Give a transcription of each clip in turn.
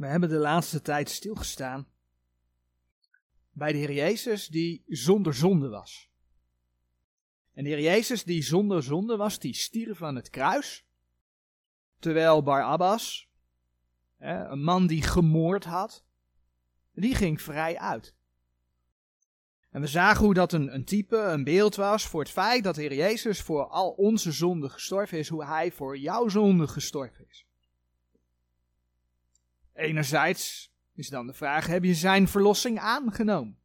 We hebben de laatste tijd stilgestaan bij de Heer Jezus die zonder zonde was. En de Heer Jezus die zonder zonde was, die stierf aan het kruis. Terwijl Barabbas, een man die gemoord had, die ging vrij uit. En we zagen hoe dat een, een type, een beeld was voor het feit dat de Heer Jezus voor al onze zonden gestorven is, hoe Hij voor jouw zonde gestorven is. Enerzijds is dan de vraag, heb je Zijn verlossing aangenomen?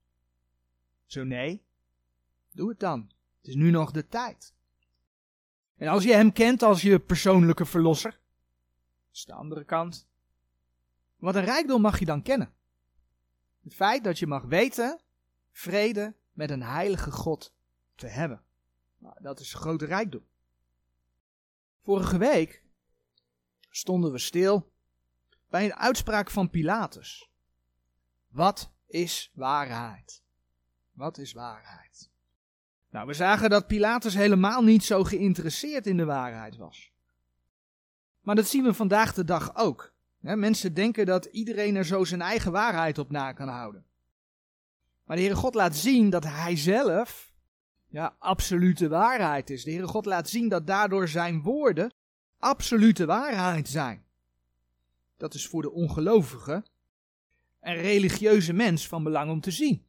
Zo nee, doe het dan. Het is nu nog de tijd. En als je Hem kent als je persoonlijke verlosser, dat is de andere kant, wat een rijkdom mag je dan kennen. Het feit dat je mag weten vrede met een heilige God te hebben. Nou, dat is grote rijkdom. Vorige week stonden we stil bij een uitspraak van Pilatus. Wat is waarheid? Wat is waarheid? Nou, we zagen dat Pilatus helemaal niet zo geïnteresseerd in de waarheid was. Maar dat zien we vandaag de dag ook. mensen denken dat iedereen er zo zijn eigen waarheid op na kan houden. Maar de Heere God laat zien dat Hij zelf ja, absolute waarheid is. De Heere God laat zien dat daardoor Zijn woorden absolute waarheid zijn. Dat is voor de ongelovige en religieuze mens van belang om te zien.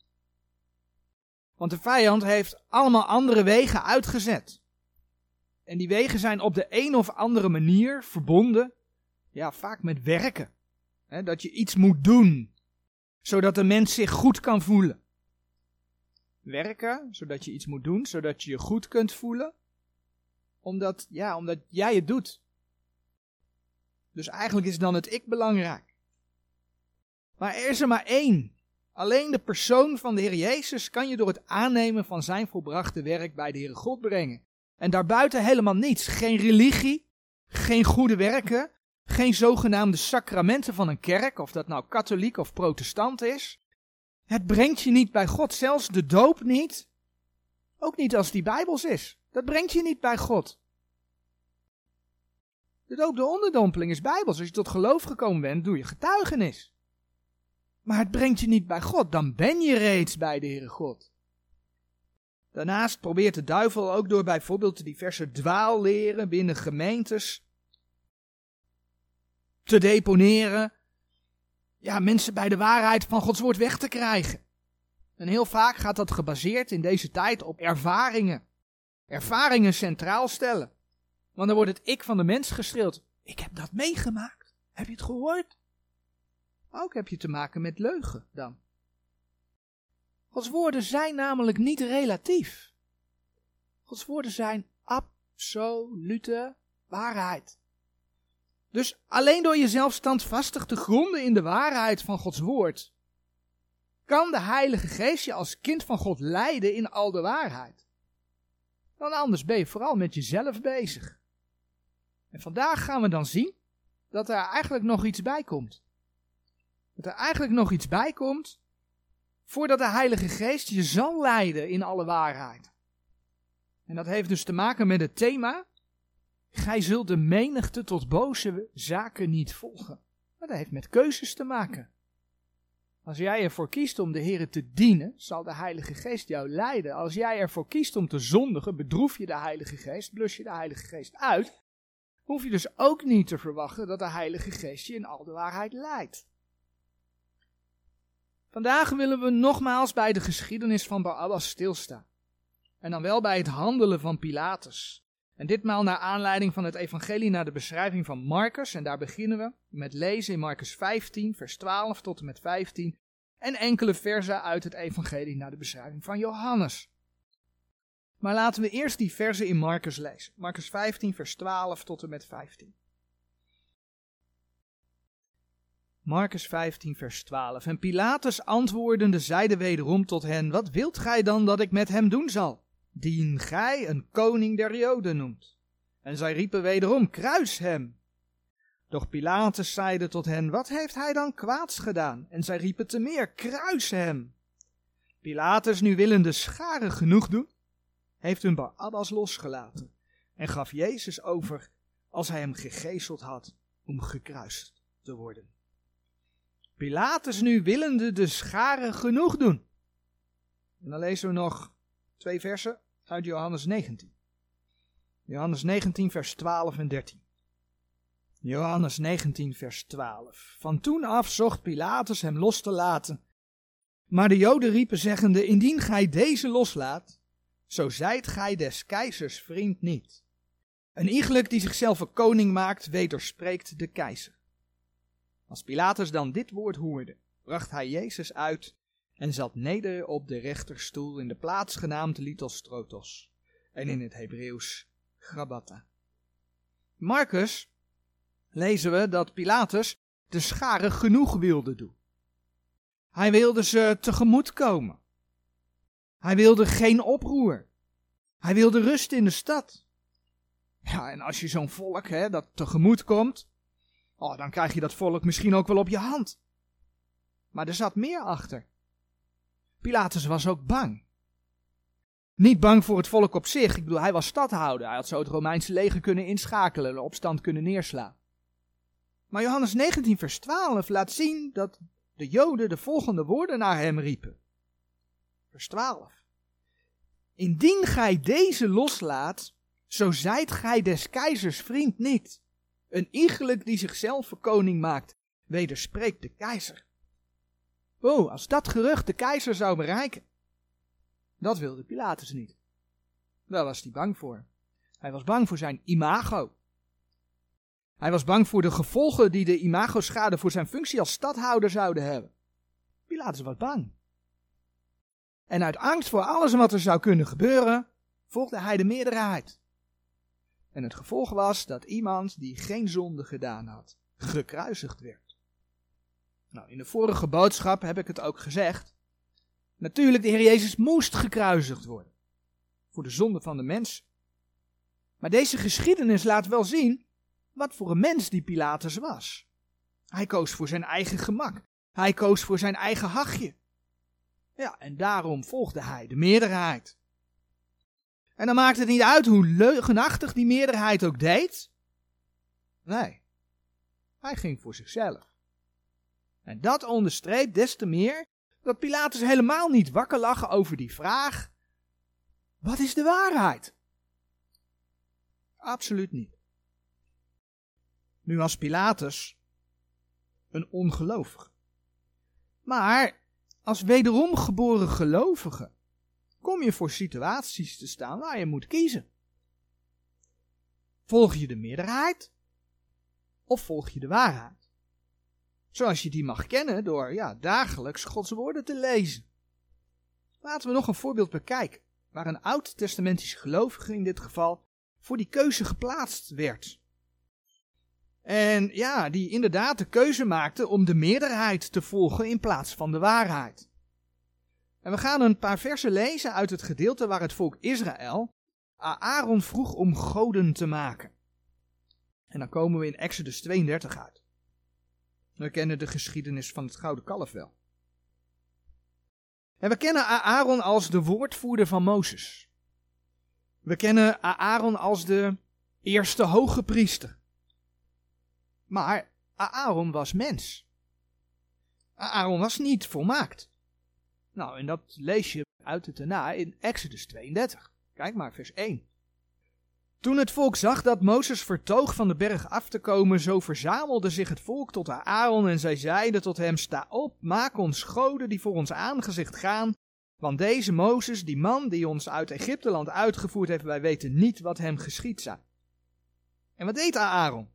Want de vijand heeft allemaal andere wegen uitgezet. En die wegen zijn op de een of andere manier verbonden, ja, vaak met werken. dat je iets moet doen, zodat de mens zich goed kan voelen werken, zodat je iets moet doen, zodat je je goed kunt voelen. Omdat, ja, omdat jij het doet. Dus eigenlijk is dan het ik belangrijk. Maar er is er maar één. Alleen de persoon van de Heer Jezus kan je door het aannemen van zijn volbrachte werk bij de Heere God brengen. En daarbuiten helemaal niets. Geen religie, geen goede werken, geen zogenaamde sacramenten van een kerk, of dat nou katholiek of protestant is. Het brengt je niet bij God, zelfs de doop niet. Ook niet als die bijbels is. Dat brengt je niet bij God. De doop, de onderdompeling is bijbels. Als je tot geloof gekomen bent, doe je getuigenis. Maar het brengt je niet bij God, dan ben je reeds bij de Heere God. Daarnaast probeert de duivel ook door bijvoorbeeld diverse dwaalleren binnen gemeentes te deponeren ja, mensen bij de waarheid van Gods woord weg te krijgen. En heel vaak gaat dat gebaseerd in deze tijd op ervaringen. Ervaringen centraal stellen. Want dan wordt het ik van de mens gestreeld. Ik heb dat meegemaakt. Heb je het gehoord? Ook heb je te maken met leugen dan. Gods woorden zijn namelijk niet relatief. Gods woorden zijn absolute waarheid. Dus alleen door jezelf standvastig te gronden in de waarheid van Gods woord, kan de Heilige Geest je als kind van God leiden in al de waarheid. Dan anders ben je vooral met jezelf bezig. En vandaag gaan we dan zien dat er eigenlijk nog iets bij komt. Dat er eigenlijk nog iets bij komt voordat de Heilige Geest je zal leiden in alle waarheid. En dat heeft dus te maken met het thema Gij zult de menigte tot boze zaken niet volgen. Maar dat heeft met keuzes te maken. Als jij ervoor kiest om de Heer te dienen, zal de Heilige Geest jou leiden. Als jij ervoor kiest om te zondigen, bedroef je de Heilige Geest, blus je de Heilige Geest uit. Hoef je dus ook niet te verwachten dat de Heilige Geest je in al de waarheid leidt. Vandaag willen we nogmaals bij de geschiedenis van Barabbas stilstaan. En dan wel bij het handelen van Pilatus. En ditmaal naar aanleiding van het evangelie naar de beschrijving van Marcus. En daar beginnen we met lezen in Marcus 15, vers 12 tot en met 15. En enkele versen uit het evangelie naar de beschrijving van Johannes. Maar laten we eerst die versen in Marcus lezen. Marcus 15, vers 12 tot en met 15. Marcus 15, vers 12. En Pilatus antwoordende zeide wederom tot hen: Wat wilt gij dan dat ik met hem doen zal? dien gij een koning der Joden noemt. En zij riepen wederom, kruis hem. Doch Pilatus zeide tot hen, wat heeft hij dan kwaads gedaan? En zij riepen te meer, kruis hem. Pilatus nu willende scharen genoeg doen, heeft hun Barabbas losgelaten en gaf Jezus over als hij hem gegezeld had om gekruist te worden. Pilatus nu willende de scharen genoeg doen. En dan lezen we nog twee versen uit Johannes 19. Johannes 19, vers 12 en 13. Johannes 19, vers 12. Van toen af zocht Pilatus hem los te laten. Maar de Joden riepen zeggende, indien gij deze loslaat, zo zijt gij des keizers vriend niet. Een iegelijk die zichzelf een koning maakt, wederspreekt de keizer. Als Pilatus dan dit woord hoorde, bracht hij Jezus uit en zat neder op de rechterstoel in de plaats genaamd Litostrotos en in het Hebreeuws Grabata. Marcus lezen we dat Pilatus de scharen genoeg wilde doen. Hij wilde ze tegemoet komen. Hij wilde geen oproer. Hij wilde rust in de stad. Ja, en als je zo'n volk hè, dat tegemoet komt, oh, dan krijg je dat volk misschien ook wel op je hand. Maar er zat meer achter. Pilatus was ook bang. Niet bang voor het volk op zich. Ik bedoel, hij was stadhouder. Hij had zo het Romeinse leger kunnen inschakelen, een opstand kunnen neerslaan. Maar Johannes 19, vers 12 laat zien dat de Joden de volgende woorden naar hem riepen. Vers 12. Indien gij deze loslaat, zo zijt gij des keizers vriend niet. Een iegelijk die zichzelf voor koning maakt, wederspreekt de keizer. Oh, als dat gerucht de keizer zou bereiken. Dat wilde Pilatus niet. Daar was hij bang voor. Hij was bang voor zijn imago. Hij was bang voor de gevolgen die de imagoschade voor zijn functie als stadhouder zouden hebben. Pilatus was bang. En uit angst voor alles wat er zou kunnen gebeuren, volgde hij de meerderheid. En het gevolg was dat iemand die geen zonde gedaan had, gekruisigd werd. Nou, in de vorige boodschap heb ik het ook gezegd. Natuurlijk, de Heer Jezus moest gekruisigd worden. Voor de zonde van de mens. Maar deze geschiedenis laat wel zien wat voor een mens die Pilatus was. Hij koos voor zijn eigen gemak. Hij koos voor zijn eigen hachje. Ja, en daarom volgde hij de meerderheid. En dan maakt het niet uit hoe leugenachtig die meerderheid ook deed. Nee, hij ging voor zichzelf. En dat onderstreept des te meer dat Pilatus helemaal niet wakker lag over die vraag: wat is de waarheid? Absoluut niet. Nu was Pilatus een ongelovige. Maar als wederom geboren gelovige kom je voor situaties te staan waar je moet kiezen. Volg je de meerderheid of volg je de waarheid? Zoals je die mag kennen door ja, dagelijks Gods woorden te lezen. Laten we nog een voorbeeld bekijken waar een oud-testamentische gelovige in dit geval voor die keuze geplaatst werd. En ja, die inderdaad de keuze maakte om de meerderheid te volgen in plaats van de waarheid. En we gaan een paar versen lezen uit het gedeelte waar het volk Israël Aaron vroeg om goden te maken. En dan komen we in Exodus 32 uit. We kennen de geschiedenis van het gouden kalf wel. En we kennen Aaron als de woordvoerder van Mozes. We kennen Aaron als de eerste hoge priester. Maar Aaron was mens. Aaron was niet volmaakt. Nou, en dat lees je uit het daarna in Exodus 32. Kijk maar, vers 1. Toen het volk zag dat Mozes vertoog van de berg af te komen, zo verzamelde zich het volk tot Aaron en zij zeiden tot hem, sta op, maak ons goden die voor ons aangezicht gaan, want deze Mozes, die man die ons uit Egypteland uitgevoerd heeft, wij weten niet wat hem geschied zijn. En wat deed Aaron?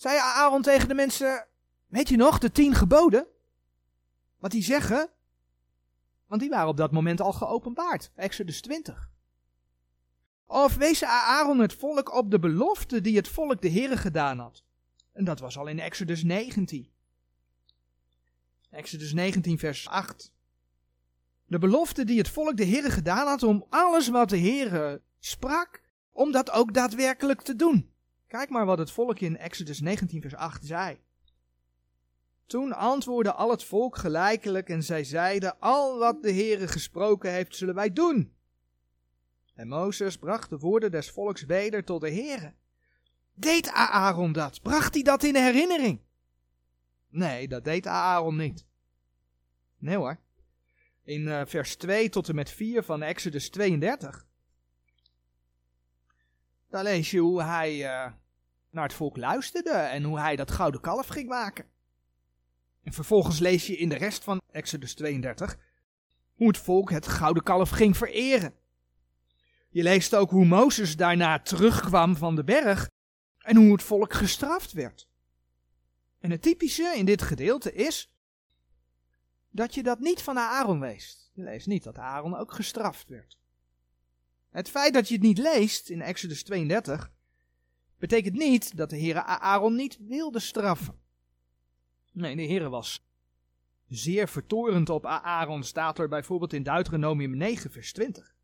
Zei Aaron tegen de mensen, weet je nog, de tien geboden? Wat die zeggen? Want die waren op dat moment al geopenbaard. Exodus 20. Of wees Aaron het volk op de belofte die het volk de Heere gedaan had. En dat was al in Exodus 19. Exodus 19 vers 8. De belofte die het volk de Heere gedaan had om alles wat de Heere sprak, om dat ook daadwerkelijk te doen. Kijk maar wat het volk in Exodus 19 vers 8 zei. Toen antwoordde al het volk gelijkelijk en zij zeiden, al wat de Heere gesproken heeft, zullen wij doen. En Mozes bracht de woorden des volks weder tot de Heere. Deed Aaron dat? Bracht hij dat in herinnering? Nee, dat deed Aaron niet. Nee hoor. In uh, vers 2 tot en met 4 van Exodus 32. Daar lees je hoe hij uh, naar het volk luisterde en hoe hij dat gouden kalf ging maken. En vervolgens lees je in de rest van Exodus 32 hoe het volk het gouden kalf ging vereren. Je leest ook hoe Mozes daarna terugkwam van de berg en hoe het volk gestraft werd. En het typische in dit gedeelte is dat je dat niet van Aaron leest. Je leest niet dat Aaron ook gestraft werd. Het feit dat je het niet leest in Exodus 32 betekent niet dat de Heere Aaron niet wilde straffen. Nee, de Heere was zeer vertorend op Aaron, staat er bijvoorbeeld in Deuteronomium 9, vers 20.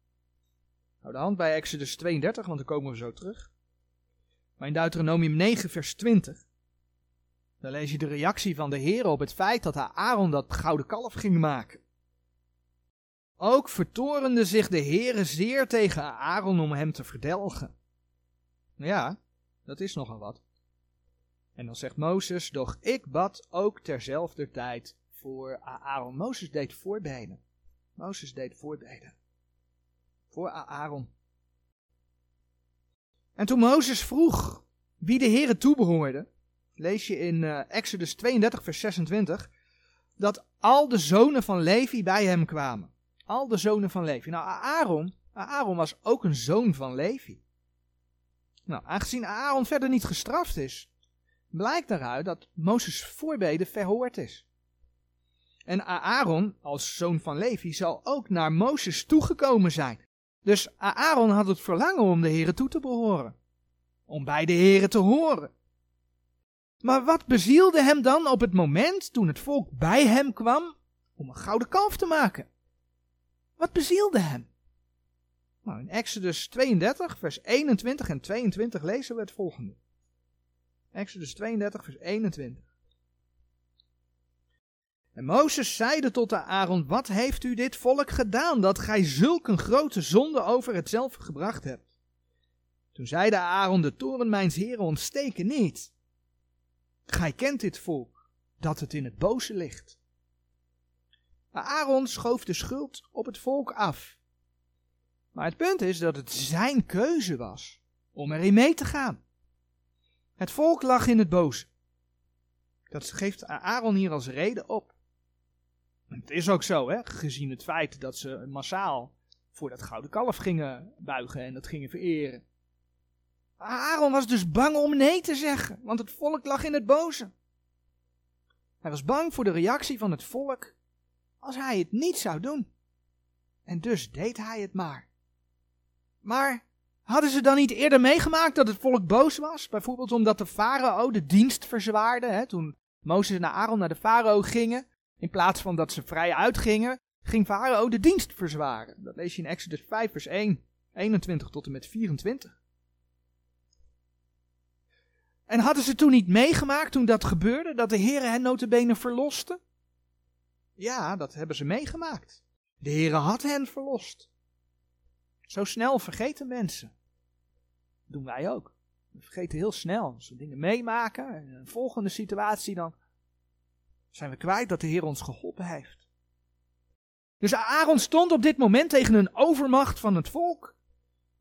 Hou de hand bij Exodus 32, want dan komen we zo terug. Maar in Deuteronomium 9, vers 20, dan lees je de reactie van de Heer op het feit dat Aaron dat gouden kalf ging maken. Ook vertorende zich de Heere zeer tegen Aaron om hem te verdelgen. Ja, dat is nogal wat. En dan zegt Mozes, doch ik bad ook terzelfde tijd voor Aaron. Mozes deed voorbeden. Mozes deed voorbeden. Voor Aaron. En toen Mozes vroeg wie de Heere toebehoorde, lees je in uh, Exodus 32, vers 26, dat al de zonen van Levi bij hem kwamen. Al de zonen van Levi. Nou, Aaron, Aaron was ook een zoon van Levi. Nou, aangezien Aaron verder niet gestraft is, blijkt daaruit dat Mozes voorbeden verhoord is. En Aaron, als zoon van Levi, zal ook naar Mozes toegekomen zijn. Dus Aaron had het verlangen om de Heren toe te behoren. Om bij de Heren te horen. Maar wat bezielde hem dan op het moment toen het volk bij hem kwam om een gouden kalf te maken? Wat bezielde hem? Nou, in Exodus 32, vers 21 en 22 lezen we het volgende. Exodus 32, vers 21. En Mozes zeide tot de Aaron, wat heeft u dit volk gedaan, dat gij zulk een grote zonde over hetzelfde gebracht hebt? Toen zeide Aaron, de toren mijns heren ontsteken niet. Gij kent dit volk, dat het in het boze ligt. Aaron schoof de schuld op het volk af. Maar het punt is dat het zijn keuze was om erin mee te gaan. Het volk lag in het boze. Dat geeft Aaron hier als reden op. Het is ook zo, hè, gezien het feit dat ze massaal voor dat gouden kalf gingen buigen en dat gingen vereren. Aaron was dus bang om nee te zeggen, want het volk lag in het boze. Hij was bang voor de reactie van het volk als hij het niet zou doen. En dus deed hij het maar. Maar hadden ze dan niet eerder meegemaakt dat het volk boos was? Bijvoorbeeld omdat de farao de dienst verzwaarde. Hè? Toen Mozes en Aaron naar de farao gingen, in plaats van dat ze vrij uitgingen, ging farao de dienst verzwaren. Dat lees je in Exodus 5 vers 1, 21 tot en met 24. En hadden ze toen niet meegemaakt toen dat gebeurde, dat de Heere hen notabene verloste? Ja, dat hebben ze meegemaakt. De Heere had hen verlost. Zo snel vergeten mensen. Dat doen wij ook. We vergeten heel snel. Als we dingen meemaken, in een volgende situatie, dan zijn we kwijt dat de Heer ons geholpen heeft. Dus Aaron stond op dit moment tegen een overmacht van het volk,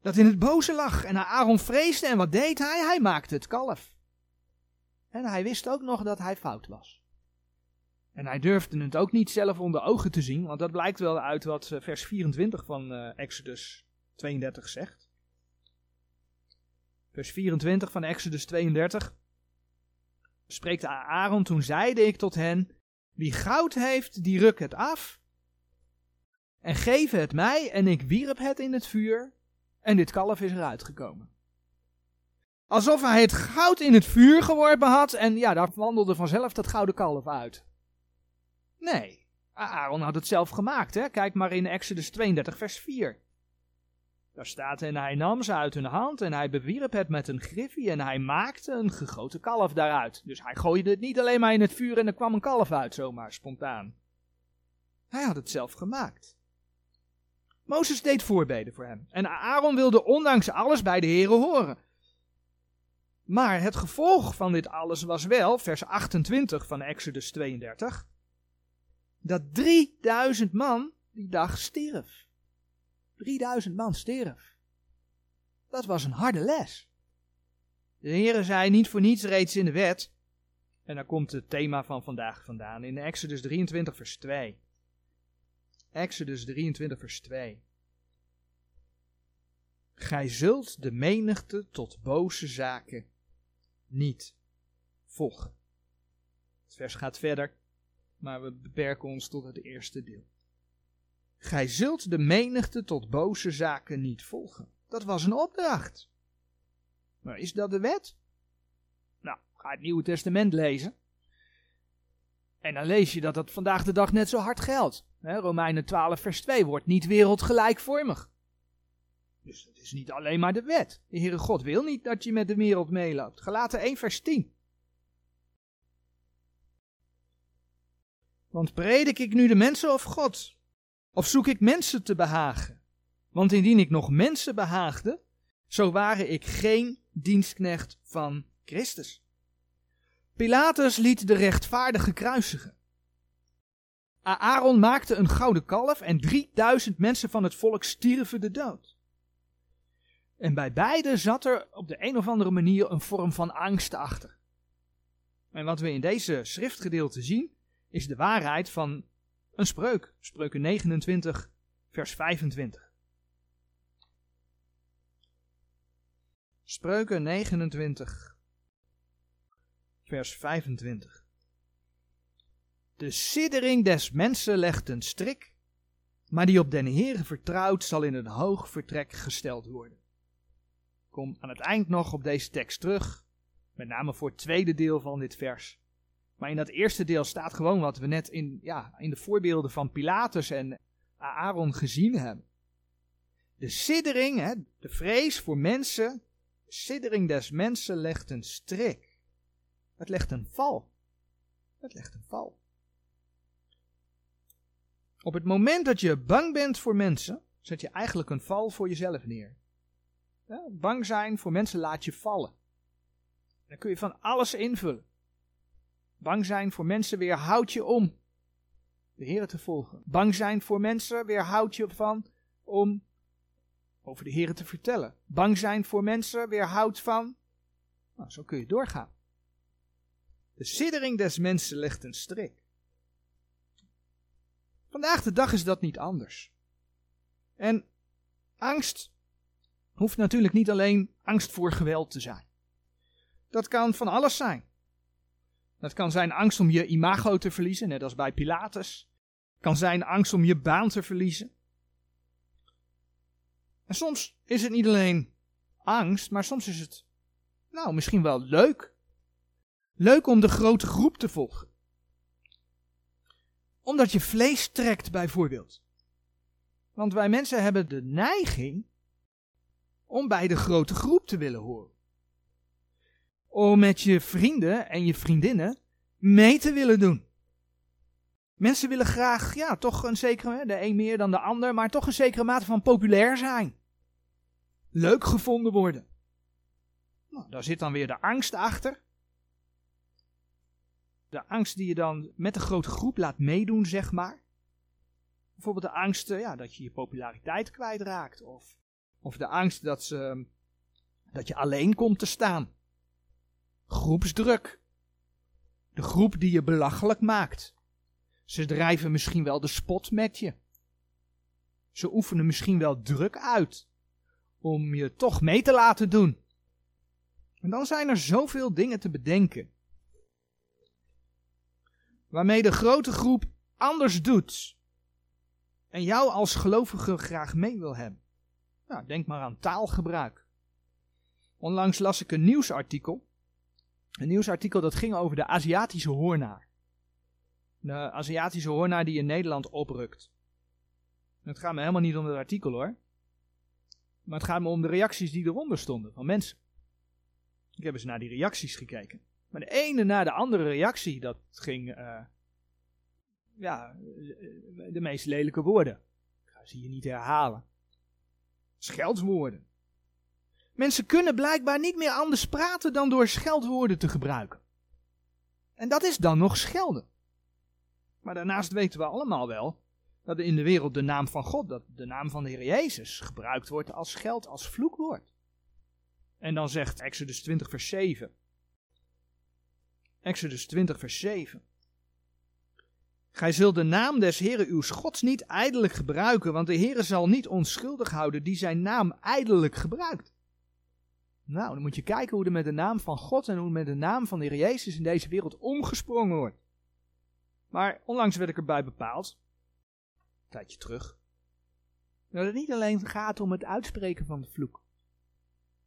dat in het boze lag. En Aaron vreesde en wat deed hij? Hij maakte het kalf. En hij wist ook nog dat hij fout was. En hij durfde het ook niet zelf onder ogen te zien, want dat blijkt wel uit wat eh, vers 24 van uh, Exodus 32 zegt. Vers 24 van Exodus 32 spreekt Aaron, toen zeide ik tot hen, wie goud heeft, die ruk het af en geef het mij en ik wierp het in het vuur en dit kalf is eruit gekomen. Alsof hij het goud in het vuur geworpen had en ja, daar wandelde vanzelf dat gouden kalf uit. Nee, Aaron had het zelf gemaakt. Hè? Kijk maar in Exodus 32, vers 4. Daar staat, en hij nam ze uit hun hand en hij bewierp het met een griffie en hij maakte een gegoten kalf daaruit. Dus hij gooide het niet alleen maar in het vuur en er kwam een kalf uit, zomaar spontaan. Hij had het zelf gemaakt. Mozes deed voorbeden voor hem en Aaron wilde ondanks alles bij de Heren horen. Maar het gevolg van dit alles was wel, vers 28 van Exodus 32, dat 3000 man die dag stierf. 3000 man stierf. Dat was een harde les. De Heere zei niet voor niets reeds in de wet. En daar komt het thema van vandaag vandaan in Exodus 23 vers 2. Exodus 23 vers 2. Gij zult de menigte tot boze zaken niet volgen. Het vers gaat verder, maar we beperken ons tot het eerste deel. Gij zult de menigte tot boze zaken niet volgen. Dat was een opdracht. Maar is dat de wet? Nou, ga het Nieuwe Testament lezen. En dan lees je dat dat vandaag de dag net zo hard geldt. Romeinen 12, vers 2 wordt niet wereldgelijkvormig. Dus het is niet alleen maar de wet. De Heere God wil niet dat je met de wereld meeloopt. Gelaten 1 vers 10. Want predik ik nu de mensen of God? Of zoek ik mensen te behagen? Want indien ik nog mensen behaagde, zo waren ik geen dienstknecht van Christus. Pilatus liet de rechtvaardige kruisigen. Aaron maakte een gouden kalf en 3000 mensen van het volk stierven de dood. En bij beide zat er op de een of andere manier een vorm van angst achter. En wat we in deze schriftgedeelte zien, is de waarheid van een spreuk. Spreuken 29, vers 25. Spreuken 29, vers 25. De siddering des mensen legt een strik, maar die op den Heere vertrouwt zal in een hoog vertrek gesteld worden kom aan het eind nog op deze tekst terug. Met name voor het tweede deel van dit vers. Maar in dat eerste deel staat gewoon wat we net in, ja, in de voorbeelden van Pilatus en Aaron gezien hebben. De siddering, hè, de vrees voor mensen, de siddering des mensen legt een strik. Het legt een val. Het legt een val. Op het moment dat je bang bent voor mensen, zet je eigenlijk een val voor jezelf neer. Ja, bang zijn voor mensen laat je vallen. Dan kun je van alles invullen. Bang zijn voor mensen weerhoudt je om de Heer te volgen. Bang zijn voor mensen weerhoudt je van om over de Heer te vertellen. Bang zijn voor mensen weerhoudt van. Nou, zo kun je doorgaan. De siddering des mensen legt een strik. Vandaag de dag is dat niet anders. En angst hoeft natuurlijk niet alleen angst voor geweld te zijn. Dat kan van alles zijn. Dat kan zijn angst om je imago te verliezen, net als bij Pilatus. Kan zijn angst om je baan te verliezen. En soms is het niet alleen angst, maar soms is het, nou, misschien wel leuk. Leuk om de grote groep te volgen. Omdat je vlees trekt, bijvoorbeeld. Want wij mensen hebben de neiging om bij de grote groep te willen horen. Om met je vrienden en je vriendinnen mee te willen doen. Mensen willen graag, ja, toch een zekere, de een meer dan de ander, maar toch een zekere mate van populair zijn. Leuk gevonden worden. Nou, daar zit dan weer de angst achter. De angst die je dan met de grote groep laat meedoen, zeg maar. Bijvoorbeeld de angst ja, dat je je populariteit kwijtraakt. Of of de angst dat, ze, dat je alleen komt te staan. Groepsdruk. De groep die je belachelijk maakt. Ze drijven misschien wel de spot met je. Ze oefenen misschien wel druk uit om je toch mee te laten doen. En dan zijn er zoveel dingen te bedenken. Waarmee de grote groep anders doet. En jou als gelovige graag mee wil hebben. Nou, denk maar aan taalgebruik. Onlangs las ik een nieuwsartikel. Een nieuwsartikel dat ging over de Aziatische hoornaar. De Aziatische hoornaar die in Nederland oprukt. het gaat me helemaal niet om het artikel hoor. Maar het gaat me om de reacties die eronder stonden van mensen. Ik heb eens naar die reacties gekeken. Maar de ene na de andere reactie, dat ging, uh, ja, de meest lelijke woorden. Ik ga ze hier niet herhalen. Schelswoorden. Mensen kunnen blijkbaar niet meer anders praten dan door scheldwoorden te gebruiken. En dat is dan nog schelden. Maar daarnaast weten we allemaal wel dat in de wereld de naam van God, dat de naam van de Heer Jezus, gebruikt wordt als scheld, als vloekwoord. En dan zegt Exodus 20, vers 7. Exodus 20, vers 7. Gij zult de naam des Heeren uw Gods niet ijdelijk gebruiken, want de Heere zal niet onschuldig houden die zijn naam ijdelijk gebruikt. Nou, dan moet je kijken hoe er met de naam van God en hoe met de naam van de Heer Jezus in deze wereld omgesprongen wordt. Maar onlangs werd ik erbij bepaald, een tijdje terug, dat het niet alleen gaat om het uitspreken van de vloek.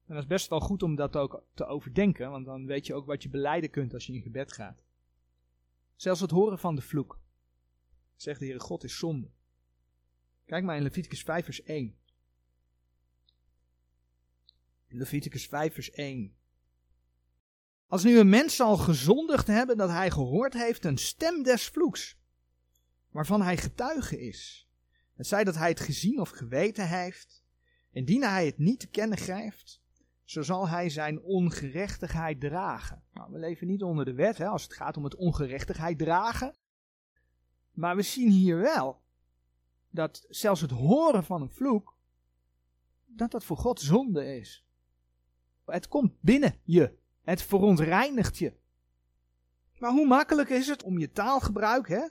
En dat is best wel goed om dat ook te overdenken, want dan weet je ook wat je beleiden kunt als je in gebed gaat. Zelfs het horen van de vloek. Zegt de Heere God is zonde. Kijk maar in Leviticus 5 vers 1. Leviticus 5 vers 1. Als nu een mens zal gezondigd hebben dat hij gehoord heeft een stem des vloeks, waarvan hij getuige is, het zij dat hij het gezien of geweten heeft, indien hij het niet te kennen grijpt, zo zal hij zijn ongerechtigheid dragen. Nou, we leven niet onder de wet hè, als het gaat om het ongerechtigheid dragen. Maar we zien hier wel dat zelfs het horen van een vloek, dat dat voor God zonde is. Het komt binnen je. Het verontreinigt je. Maar hoe makkelijk is het om je taalgebruik hè,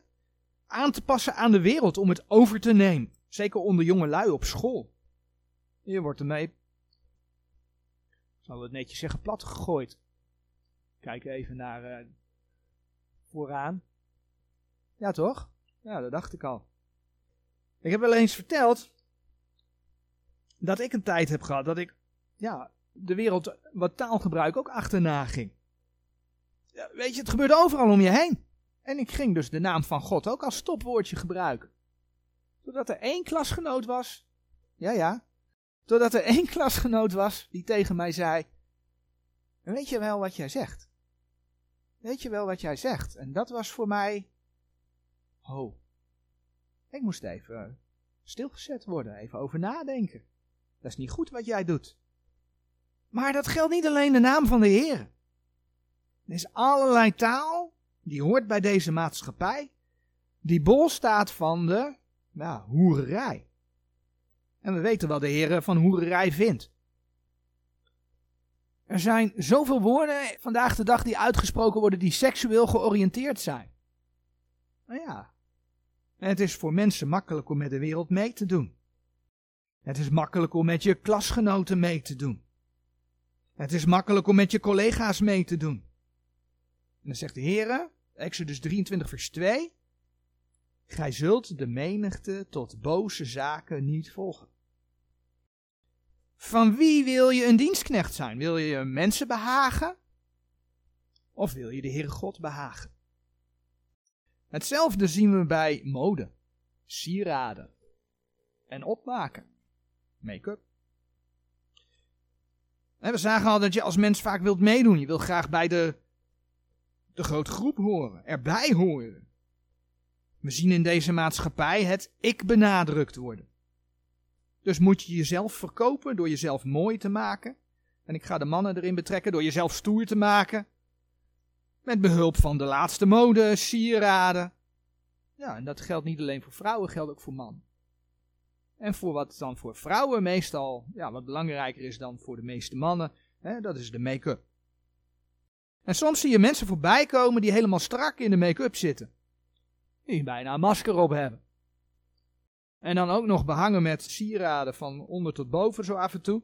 aan te passen aan de wereld, om het over te nemen? Zeker onder jonge lui op school. Je wordt ermee, zal het netjes zeggen, plat gegooid. Kijk even naar uh, vooraan. Ja, toch? Ja, dat dacht ik al. Ik heb wel eens verteld dat ik een tijd heb gehad dat ik ja, de wereld wat taalgebruik ook achterna ging. Ja, weet je, het gebeurde overal om je heen. En ik ging dus de naam van God ook als stopwoordje gebruiken. Totdat er één klasgenoot was. Ja, ja. Totdat er één klasgenoot was die tegen mij zei: Weet je wel wat jij zegt? Weet je wel wat jij zegt? En dat was voor mij. Oh. Ik moest even stilgezet worden, even over nadenken. Dat is niet goed wat jij doet. Maar dat geldt niet alleen de naam van de Heer. Er is allerlei taal die hoort bij deze maatschappij, die bol staat van de nou, hoererij. En we weten wat de Heer van hoererij vindt. Er zijn zoveel woorden vandaag de dag die uitgesproken worden die seksueel georiënteerd zijn. Nou ja, het is voor mensen makkelijk om met de wereld mee te doen. Het is makkelijk om met je klasgenoten mee te doen. Het is makkelijk om met je collega's mee te doen. En dan zegt de Heer, Exodus 23 vers 2, Gij zult de menigte tot boze zaken niet volgen. Van wie wil je een dienstknecht zijn? Wil je mensen behagen? Of wil je de Heere God behagen? Hetzelfde zien we bij mode, sieraden en opmaken, make-up. We zagen al dat je als mens vaak wilt meedoen. Je wil graag bij de, de grote groep horen, erbij horen. We zien in deze maatschappij het ik benadrukt worden. Dus moet je jezelf verkopen door jezelf mooi te maken. En ik ga de mannen erin betrekken door jezelf stoer te maken. Met behulp van de laatste mode, sieraden. Ja, en dat geldt niet alleen voor vrouwen, geldt ook voor mannen. En voor wat dan voor vrouwen meestal, ja, wat belangrijker is dan voor de meeste mannen, hè, dat is de make-up. En soms zie je mensen voorbij komen die helemaal strak in de make-up zitten. Die bijna een masker op hebben. En dan ook nog behangen met sieraden van onder tot boven zo af en toe.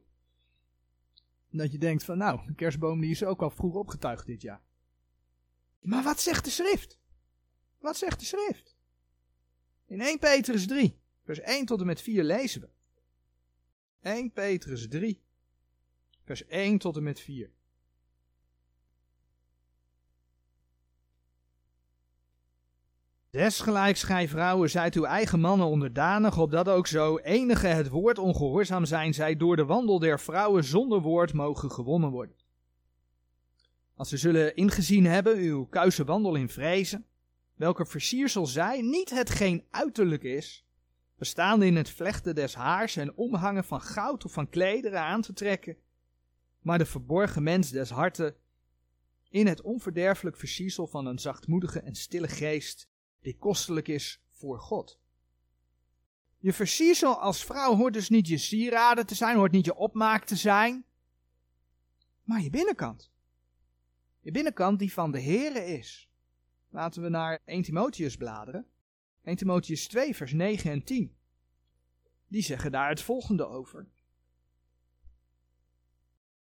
Dat je denkt van nou, de kerstboom die is ook al vroeg opgetuigd dit jaar. Maar wat zegt de schrift? Wat zegt de schrift? In 1 Petrus 3, vers 1 tot en met 4 lezen we. 1 Petrus 3, vers 1 tot en met 4. Desgelijks gij vrouwen zijt uw eigen mannen onderdanig, opdat ook zo enige het woord ongehoorzaam zijn, zij door de wandel der vrouwen zonder woord mogen gewonnen worden. Als ze zullen ingezien hebben uw kuise wandel in vrezen, welke versiersel zij, niet hetgeen uiterlijk is, bestaande in het vlechten des haars en omhangen van goud of van klederen aan te trekken, maar de verborgen mens des harten in het onverderfelijk versiezel van een zachtmoedige en stille geest, die kostelijk is voor God. Je versiezel als vrouw hoort dus niet je sieraden te zijn, hoort niet je opmaak te zijn, maar je binnenkant. Je binnenkant die van de Here is. Laten we naar 1 Timotheus bladeren. 1 Timotheus 2, vers 9 en 10. Die zeggen daar het volgende over.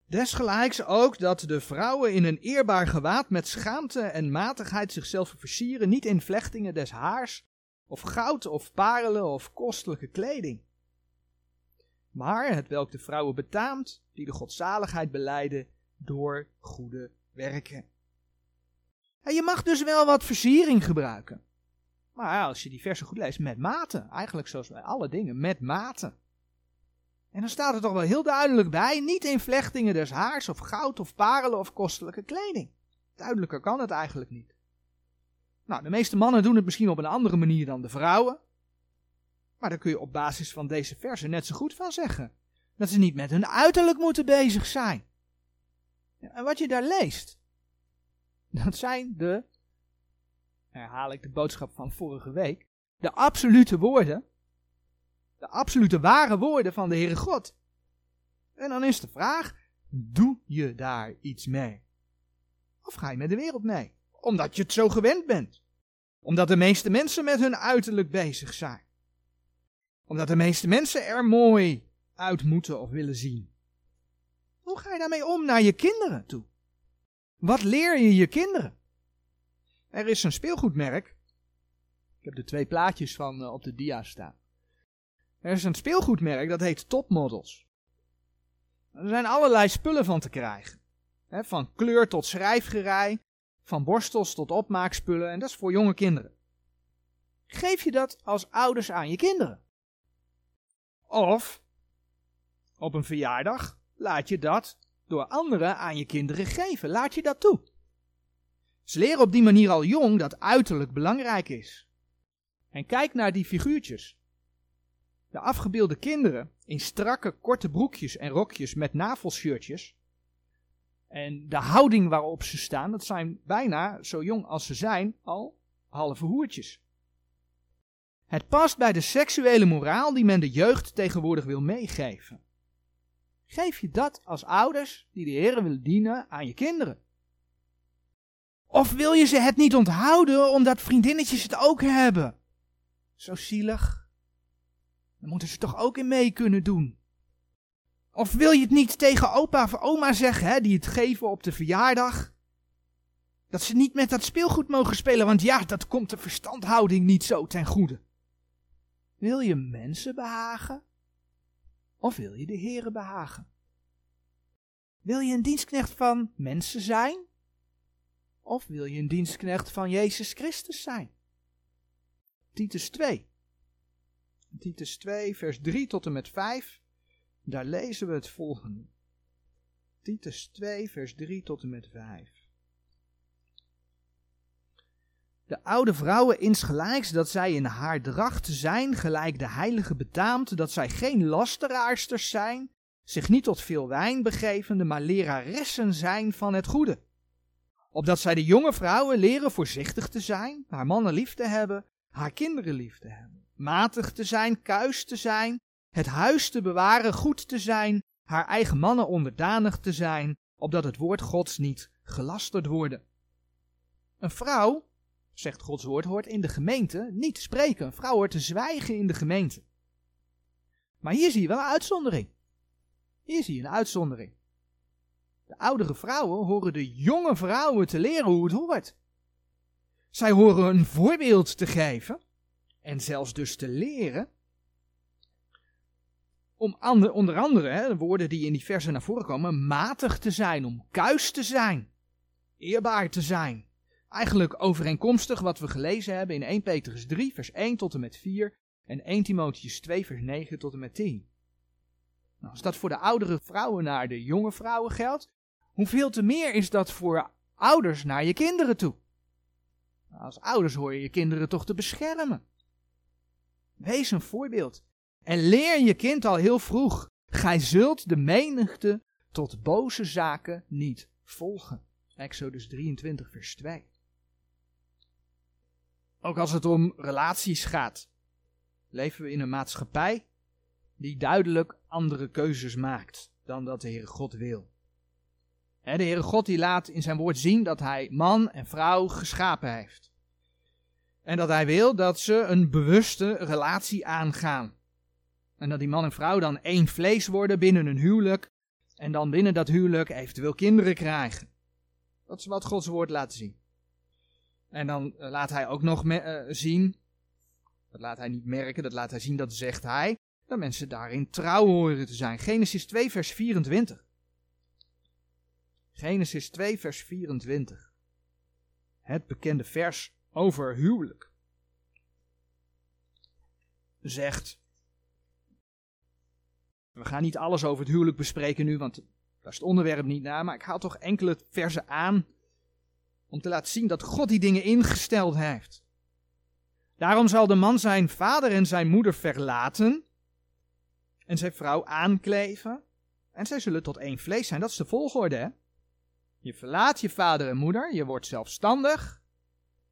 Desgelijks ook dat de vrouwen in een eerbaar gewaad met schaamte en matigheid zichzelf versieren, niet in vlechtingen des haars, of goud of parelen of kostelijke kleding. Maar het welk de vrouwen betaamt, die de godzaligheid beleiden door goede werken. En je mag dus wel wat versiering gebruiken. Maar als je die versen goed leest, met mate. Eigenlijk zoals bij alle dingen, met mate. En dan staat er toch wel heel duidelijk bij, niet in vlechtingen des haars of goud of parelen of kostelijke kleding. Duidelijker kan het eigenlijk niet. Nou, de meeste mannen doen het misschien op een andere manier dan de vrouwen. Maar daar kun je op basis van deze versen net zo goed van zeggen. Dat ze niet met hun uiterlijk moeten bezig zijn. En wat je daar leest, dat zijn de, herhaal ik de boodschap van vorige week, de absolute woorden de absolute ware woorden van de Heere God. En dan is de vraag, doe je daar iets mee? Of ga je met de wereld mee? Omdat je het zo gewend bent. Omdat de meeste mensen met hun uiterlijk bezig zijn. Omdat de meeste mensen er mooi uit moeten of willen zien. Hoe ga je daarmee om naar je kinderen toe? Wat leer je je kinderen? Er is een speelgoedmerk. Ik heb de twee plaatjes van uh, op de dia staan. Er is een speelgoedmerk dat heet Topmodels. Er zijn allerlei spullen van te krijgen. van kleur tot schrijfgerei, van borstels tot opmaakspullen en dat is voor jonge kinderen. Geef je dat als ouders aan je kinderen? Of op een verjaardag laat je dat door anderen aan je kinderen geven. Laat je dat toe. Ze leren op die manier al jong dat uiterlijk belangrijk is. En kijk naar die figuurtjes. De afgebeelde kinderen in strakke korte broekjes en rokjes met navelshirtjes. En de houding waarop ze staan, dat zijn bijna, zo jong als ze zijn, al halve hoertjes. Het past bij de seksuele moraal die men de jeugd tegenwoordig wil meegeven. Geef je dat als ouders die de Heer willen dienen aan je kinderen? Of wil je ze het niet onthouden omdat vriendinnetjes het ook hebben? Zo zielig. Dan moeten ze toch ook in mee kunnen doen. Of wil je het niet tegen opa of oma zeggen, hè, die het geven op de verjaardag? Dat ze niet met dat speelgoed mogen spelen, want ja, dat komt de verstandhouding niet zo ten goede. Wil je mensen behagen? Of wil je de heren behagen? Wil je een dienstknecht van mensen zijn? Of wil je een dienstknecht van Jezus Christus zijn? Titus 2. Titus 2, vers 3 tot en met 5. Daar lezen we het volgende. Titus 2, vers 3 tot en met 5. De oude vrouwen insgelijks dat zij in haar dracht zijn, gelijk de heilige betaamt, dat zij geen lasteraarsters zijn, zich niet tot veel wijn begevende, maar leraressen zijn van het goede. Opdat zij de jonge vrouwen leren voorzichtig te zijn, haar mannen lief te hebben, haar kinderen lief te hebben matig te zijn, kuis te zijn, het huis te bewaren, goed te zijn, haar eigen mannen onderdanig te zijn, opdat het woord Gods niet gelasterd worden. Een vrouw, zegt Gods woord, hoort in de gemeente niet te spreken. Een vrouw hoort te zwijgen in de gemeente. Maar hier zie je wel een uitzondering. Hier zie je een uitzondering. De oudere vrouwen horen de jonge vrouwen te leren hoe het hoort. Zij horen een voorbeeld te geven en zelfs dus te leren. Om onder andere, de woorden die in die versen naar voren komen, matig te zijn, om kuis te zijn, eerbaar te zijn. Eigenlijk overeenkomstig wat we gelezen hebben in 1 Petrus 3, vers 1 tot en met 4 en 1 Timotheus 2, vers 9 tot en met 10. Nou, als dat voor de oudere vrouwen naar de jonge vrouwen geldt, hoeveel te meer is dat voor ouders naar je kinderen toe? Nou, als ouders hoor je je kinderen toch te beschermen. Wees een voorbeeld. En leer je kind al heel vroeg. Gij zult de menigte tot boze zaken niet volgen. Exodus 23, vers 2. Ook als het om relaties gaat, leven we in een maatschappij die duidelijk andere keuzes maakt dan dat de Heere God wil. De Heere God die laat in zijn woord zien dat hij man en vrouw geschapen heeft. En dat hij wil dat ze een bewuste relatie aangaan. En dat die man en vrouw dan één vlees worden binnen een huwelijk. En dan binnen dat huwelijk eventueel kinderen krijgen. Dat is wat Gods woord laat zien. En dan eh, laat hij ook nog uh, zien, dat laat hij niet merken, dat laat hij zien, dat zegt hij, dat mensen daarin trouw horen te zijn. Genesis 2, vers 24. Genesis 2, vers 24. Het bekende vers over huwelijk. Zegt. We gaan niet alles over het huwelijk bespreken nu, want daar is het onderwerp niet naar, maar ik haal toch enkele versen aan om te laten zien dat God die dingen ingesteld heeft. Daarom zal de man zijn vader en zijn moeder verlaten en zijn vrouw aankleven en zij zullen tot één vlees zijn. Dat is de volgorde, hè? Je verlaat je vader en moeder, je wordt zelfstandig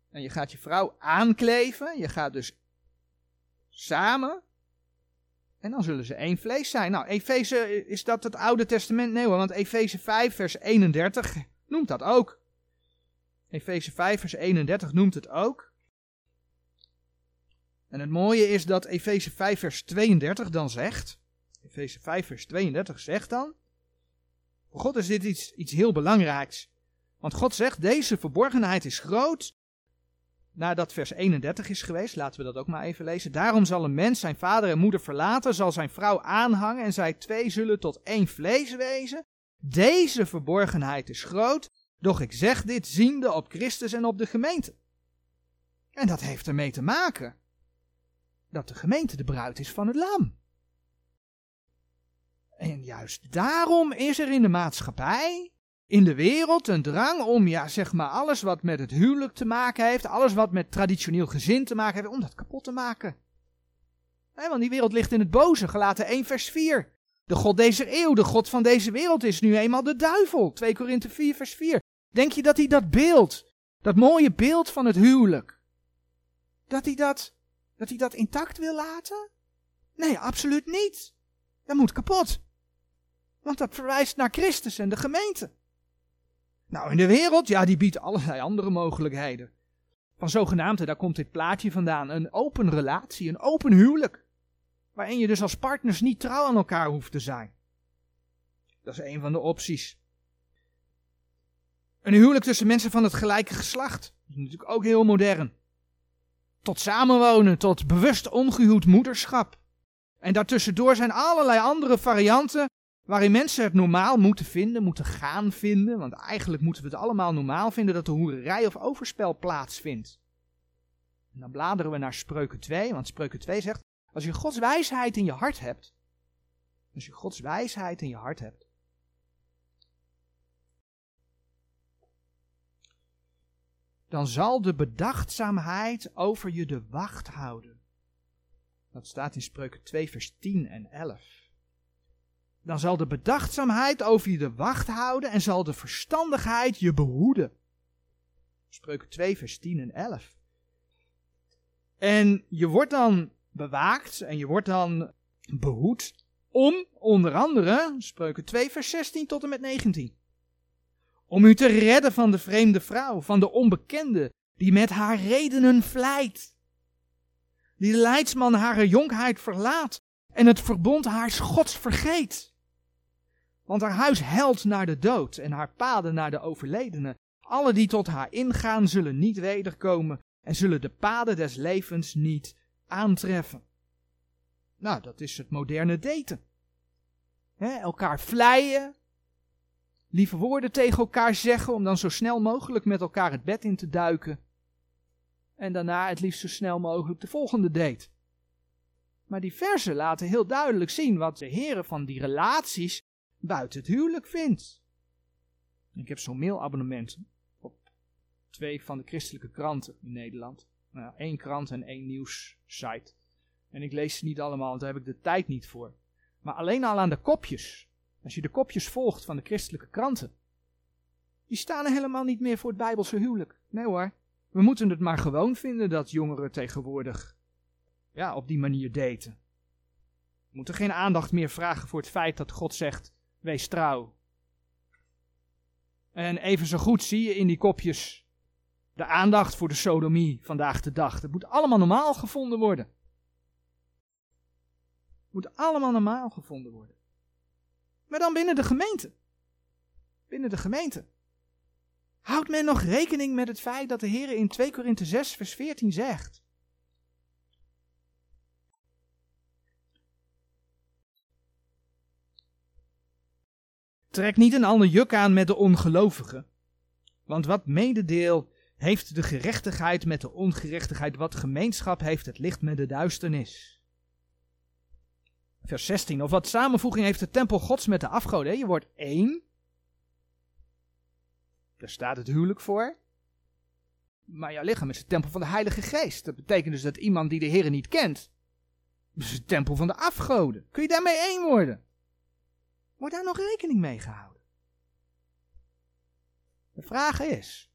en je gaat je vrouw aankleven. Je gaat dus samen en dan zullen ze één vlees zijn. Nou, Efeze, is dat het Oude Testament? Nee hoor, want Efeze 5 vers 31 noemt dat ook. Efeze 5 vers 31 noemt het ook. En het mooie is dat Efeze 5 vers 32 dan zegt, Efeze 5 vers 32 zegt dan, voor God is dit iets, iets heel belangrijks. Want God zegt, deze verborgenheid is groot. Nadat vers 31 is geweest, laten we dat ook maar even lezen. Daarom zal een mens zijn vader en moeder verlaten, zal zijn vrouw aanhangen en zij twee zullen tot één vlees wezen. Deze verborgenheid is groot, doch ik zeg dit ziende op Christus en op de gemeente. En dat heeft ermee te maken dat de gemeente de bruid is van het lam. En juist daarom is er in de maatschappij, in de wereld, een drang om, ja, zeg maar, alles wat met het huwelijk te maken heeft, alles wat met traditioneel gezin te maken heeft, om dat kapot te maken. want die wereld ligt in het boze, gelaten 1 vers 4. De God deze eeuw, de God van deze wereld is nu eenmaal de duivel. 2 Korinthe 4 vers 4. Denk je dat hij dat beeld, dat mooie beeld van het huwelijk, dat hij dat, dat hij dat intact wil laten? Nee, absoluut niet. Dat moet kapot. Want dat verwijst naar Christus en de gemeente. Nou, in de wereld, ja, die biedt allerlei andere mogelijkheden. Van zogenaamd, daar komt dit plaatje vandaan, een open relatie, een open huwelijk. Waarin je dus als partners niet trouw aan elkaar hoeft te zijn. Dat is een van de opties. Een huwelijk tussen mensen van het gelijke geslacht. Dat is natuurlijk ook heel modern. Tot samenwonen, tot bewust ongehuwd moederschap. En daartussendoor zijn allerlei andere varianten waarin mensen het normaal moeten vinden, moeten gaan vinden. Want eigenlijk moeten we het allemaal normaal vinden dat de hoererij of overspel plaatsvindt. En dan bladeren we naar Spreuken 2, want Spreuken 2 zegt, als je Gods wijsheid in je hart hebt, als je Gods wijsheid in je hart hebt, dan zal de bedachtzaamheid over je de wacht houden. Dat staat in Spreuken 2, vers 10 en 11. Dan zal de bedachtzaamheid over je de wacht houden en zal de verstandigheid je behoeden. Spreuken 2, vers 10 en 11. En je wordt dan bewaakt en je wordt dan behoed om onder andere, Spreuken 2, vers 16 tot en met 19 om u te redden van de vreemde vrouw, van de onbekende, die met haar redenen vlijt. Die leidsman haar jonkheid verlaat en het verbond haar gods vergeet. Want haar huis helt naar de dood en haar paden naar de overledene. Alle die tot haar ingaan zullen niet wederkomen en zullen de paden des levens niet aantreffen. Nou, dat is het moderne daten. He, elkaar vleien, lieve woorden tegen elkaar zeggen om dan zo snel mogelijk met elkaar het bed in te duiken. En daarna het liefst zo snel mogelijk de volgende date. Maar die versen laten heel duidelijk zien wat de heren van die relaties buiten het huwelijk vindt. Ik heb zo'n mailabonnement op twee van de christelijke kranten in Nederland. Nou, één krant en één nieuwssite. En ik lees ze niet allemaal, want daar heb ik de tijd niet voor. Maar alleen al aan de kopjes Als je de kopjes volgt van de christelijke kranten, die staan er helemaal niet meer voor het Bijbelse huwelijk. Nee hoor, we moeten het maar gewoon vinden dat jongeren tegenwoordig ja, op die manier daten. We moeten geen aandacht meer vragen voor het feit dat God zegt: wees trouw. En even zo goed zie je in die kopjes de aandacht voor de sodomie vandaag de dag. Dat moet allemaal normaal gevonden worden. Het moet allemaal normaal gevonden worden. Maar dan binnen de gemeente. Binnen de gemeente. Houdt men nog rekening met het feit dat de Heer in 2 Korinthe 6 vers 14 zegt. Trek niet een ander juk aan met de ongelovigen. Want wat mededeel heeft de gerechtigheid met de ongerechtigheid, wat gemeenschap heeft het licht met de duisternis. Vers 16, of wat samenvoeging heeft de tempel gods met de afgoden? Je wordt één. Daar staat het huwelijk voor. Maar jouw lichaam is de tempel van de Heilige Geest. Dat betekent dus dat iemand die de Heer niet kent, is de tempel van de afgoden. Kun je daarmee één worden? Wordt daar nog rekening mee gehouden? De vraag is,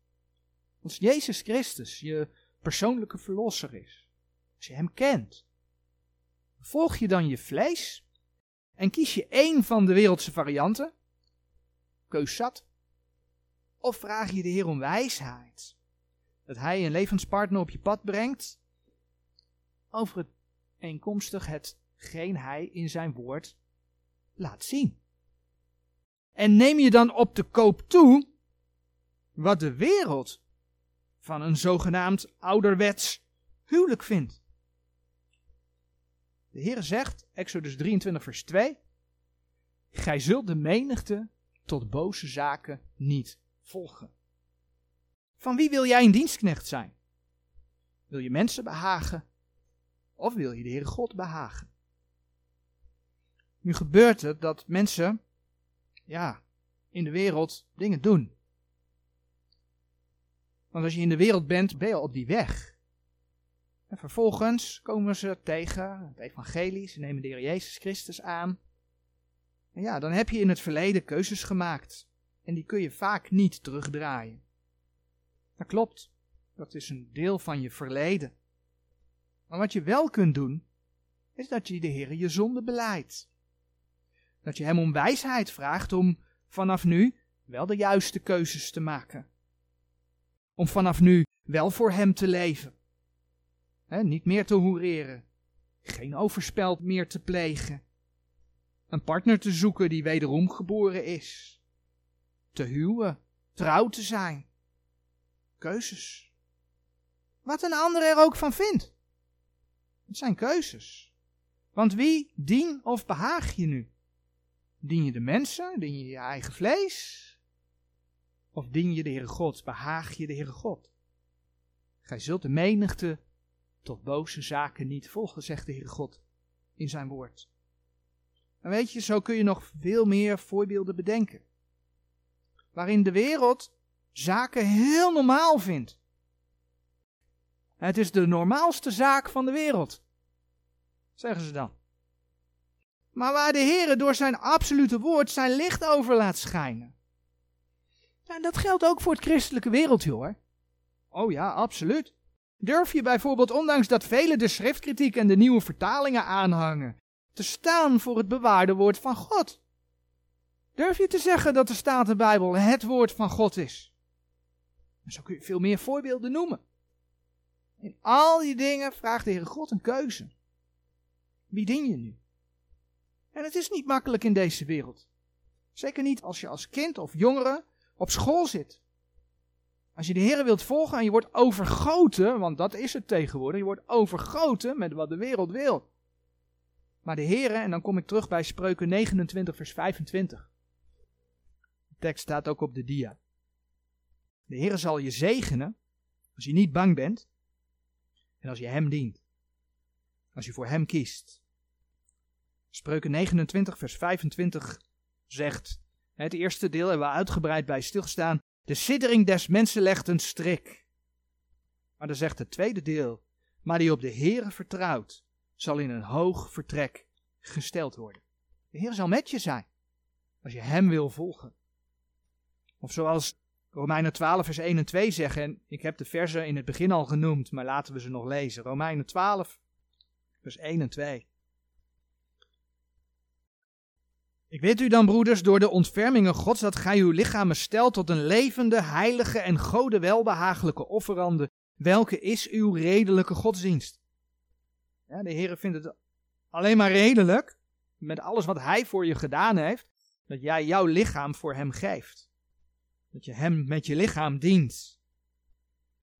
als Jezus Christus je persoonlijke verlosser is, als je Hem kent, volg je dan je vlees en kies je één van de wereldse varianten, keus zat, of vraag je de Heer om wijsheid, dat Hij een levenspartner op je pad brengt, over het eenkomstig hetgeen Hij in zijn woord laat zien. En neem je dan op de koop toe wat de wereld van een zogenaamd ouderwets huwelijk vindt. De Heer zegt, Exodus 23 vers 2, Gij zult de menigte tot boze zaken niet volgen. Van wie wil jij een dienstknecht zijn? Wil je mensen behagen of wil je de Heere God behagen? Nu gebeurt het dat mensen ja, in de wereld dingen doen. Want als je in de wereld bent, ben je al op die weg. En vervolgens komen ze tegen het evangelie, ze nemen de Heer Jezus Christus aan. Ja, dan heb je in het verleden keuzes gemaakt. En die kun je vaak niet terugdraaien. Dat klopt. Dat is een deel van je verleden. Maar wat je wel kunt doen, is dat je de Heer je zonde beleidt. Dat je hem om wijsheid vraagt om vanaf nu wel de juiste keuzes te maken. Om vanaf nu wel voor hem te leven. niet meer te hoereren. Geen overspel meer te plegen. Een partner te zoeken die wederom geboren is. Te huwen. Trouw te zijn. Keuzes. Wat een ander er ook van vindt. Het zijn keuzes. Want wie dien of behaag je nu? Dien je de mensen? Dien je je eigen vlees? Of dien je de Heere God? Behaag je de Heere God? Gij zult de menigte tot boze zaken niet volgen, zegt de Heere God in zijn woord. En weet je, zo kun je nog veel meer voorbeelden bedenken. Waarin de wereld zaken heel normaal vindt. Het is de normaalste zaak van de wereld, zeggen ze dan. Maar waar de Heer door zijn absolute woord zijn licht over laat schijnen. En dat geldt ook voor het christelijke wereldje hoor. Oh ja, absoluut. Durf je bijvoorbeeld, ondanks dat velen de schriftkritiek en de nieuwe vertalingen aanhangen, te staan voor het bewaarde woord van God? Durf je te zeggen dat de Statenbijbel het woord van God is? En zo kun je veel meer voorbeelden noemen. In al die dingen vraagt de Heer God een keuze. Wie dien je nu? En het is niet makkelijk in deze wereld. Zeker niet als je als kind of jongere op school zit. Als je de Heer wilt volgen en je wordt overgoten, want dat is het tegenwoordig, je wordt overgoten met wat de wereld wil. Maar de Heer, en dan kom ik terug bij Spreuken 29, vers 25. De tekst staat ook op de dia. De Heer zal je zegenen als je niet bang bent en als je Hem dient. Als je voor Hem kiest. Spreuken 29, vers 25 zegt, het eerste deel hebben we uitgebreid bij stilstaan, de siddering des mensen legt een strik. Maar dan zegt het tweede deel, maar die op de Heere vertrouwt, zal in een hoog vertrek gesteld worden. De Heer zal met je zijn. Als je Hem wil volgen. Of zoals Romeinen 12, vers 1 en 2 zeggen, en ik heb de versen in het begin al genoemd, maar laten we ze nog lezen. Romeinen 12, vers 1 en 2. Ik weet u dan, broeders, door de ontfermingen Gods, dat gij uw lichamen stelt tot een levende, heilige en gode welbehagelijke offerande, welke is uw redelijke godsdienst. Ja, de Heer vindt het alleen maar redelijk, met alles wat Hij voor je gedaan heeft, dat jij jouw lichaam voor Hem geeft. Dat je Hem met je lichaam dient.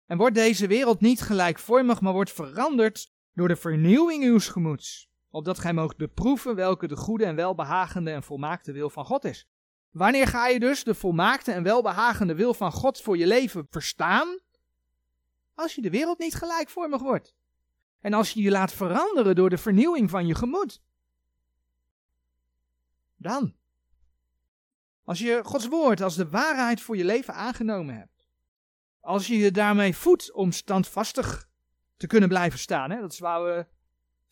En wordt deze wereld niet gelijkvormig, maar wordt veranderd door de vernieuwing uws gemoeds, opdat gij moogt beproeven welke de goede en welbehagende en volmaakte wil van God is. Wanneer ga je dus de volmaakte en welbehagende wil van God voor je leven verstaan? Als je de wereld niet gelijkvormig wordt. En als je je laat veranderen door de vernieuwing van je gemoed. Dan. Als je Gods woord als de waarheid voor je leven aangenomen hebt. Als je je daarmee voedt om standvastig te kunnen blijven staan. Hè? Dat is waar we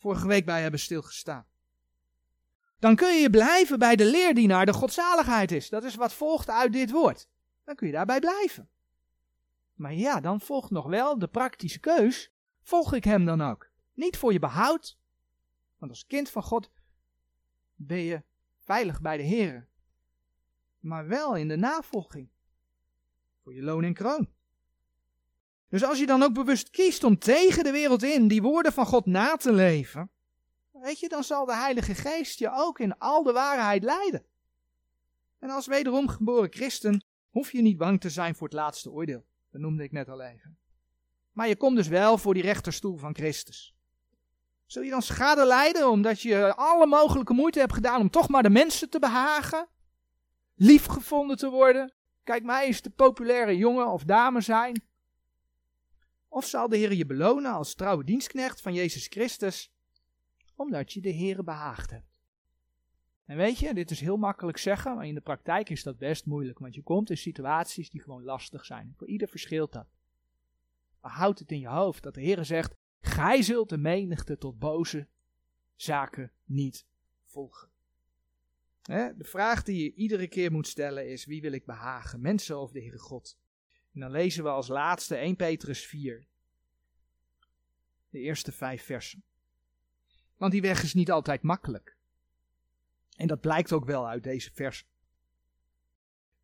vorige week bij hebben stilgestaan. Dan kun je blijven bij de leer die naar de godzaligheid is. Dat is wat volgt uit dit woord. Dan kun je daarbij blijven. Maar ja, dan volgt nog wel de praktische keus. Volg ik hem dan ook? Niet voor je behoud. Want als kind van God ben je veilig bij de Heer. Maar wel in de navolging. Voor je loon en kroon. Dus als je dan ook bewust kiest om tegen de wereld in die woorden van God na te leven, weet je, dan zal de Heilige Geest je ook in al de waarheid leiden. En als wederom geboren christen hoef je niet bang te zijn voor het laatste oordeel. Dat noemde ik net al even. Maar je komt dus wel voor die rechterstoel van Christus. Zul je dan schade lijden omdat je alle mogelijke moeite hebt gedaan om toch maar de mensen te behagen? Liefgevonden te worden? Kijk mij eens de populaire jongen of dame zijn. Of zal de Heer je belonen als trouwe dienstknecht van Jezus Christus, omdat je de Heer behaagd hebt? En weet je, dit is heel makkelijk zeggen, maar in de praktijk is dat best moeilijk, want je komt in situaties die gewoon lastig zijn. Voor ieder verschilt dat. Maar houd het in je hoofd dat de Heer zegt, gij zult de menigte tot boze zaken niet volgen. De vraag die je iedere keer moet stellen is, wie wil ik behagen, mensen of de Heere God? En dan lezen we als laatste 1 Petrus 4. De eerste vijf versen. Want die weg is niet altijd makkelijk. En dat blijkt ook wel uit deze versen.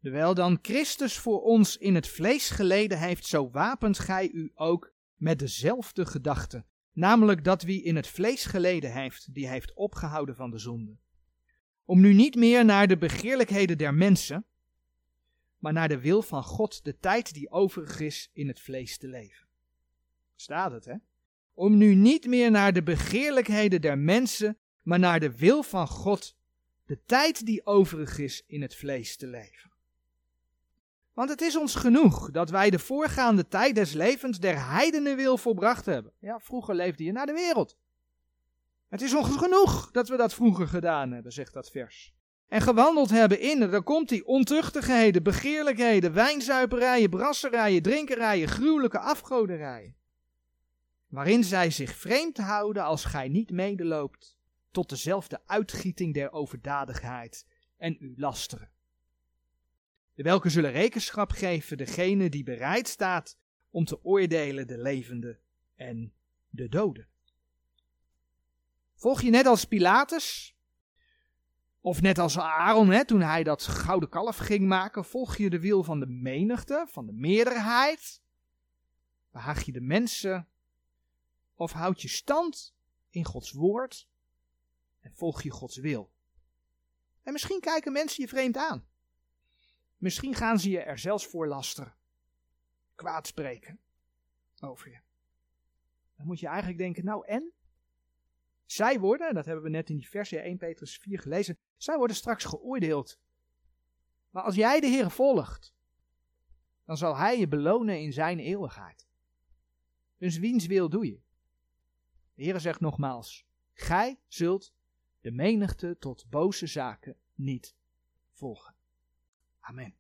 Terwijl dan Christus voor ons in het vlees geleden heeft, zo wapent gij u ook met dezelfde gedachte. Namelijk dat wie in het vlees geleden heeft, die heeft opgehouden van de zonde. Om nu niet meer naar de begeerlijkheden der mensen, maar naar de wil van God de tijd die overig is in het vlees te leven. Staat het, hè? Om nu niet meer naar de begeerlijkheden der mensen, maar naar de wil van God de tijd die overig is in het vlees te leven. Want het is ons genoeg dat wij de voorgaande tijd des levens der heidenen wil volbracht hebben. Ja, vroeger leefde je naar de wereld. Het is ons genoeg dat we dat vroeger gedaan hebben, zegt dat vers en gewandeld hebben in, dan komt die ontuchtigheden, begeerlijkheden, wijnzuiperijen, brasserijen, drinkerijen, gruwelijke afgoderijen. Waarin zij zich vreemd houden als gij niet medeloopt tot dezelfde uitgieting der overdadigheid en u lasteren. De welke zullen rekenschap geven degene die bereid staat om te oordelen de levende en de doden. Volg je net als Pilatus, of net als Aaron, hè, toen hij dat gouden kalf ging maken, volg je de wil van de menigte, van de meerderheid? Behaag je de mensen? Of houd je stand in Gods woord en volg je Gods wil? En misschien kijken mensen je vreemd aan. Misschien gaan ze je er zelfs voor lasteren, kwaad spreken over je. Dan moet je eigenlijk denken, nou en? Zij worden, dat hebben we net in die versie 1 Petrus 4 gelezen, zij worden straks geoordeeld. Maar als jij de Heer volgt, dan zal Hij je belonen in zijn eeuwigheid. Dus wiens wil doe je? De Heer zegt nogmaals, gij zult de menigte tot boze zaken niet volgen. Amen.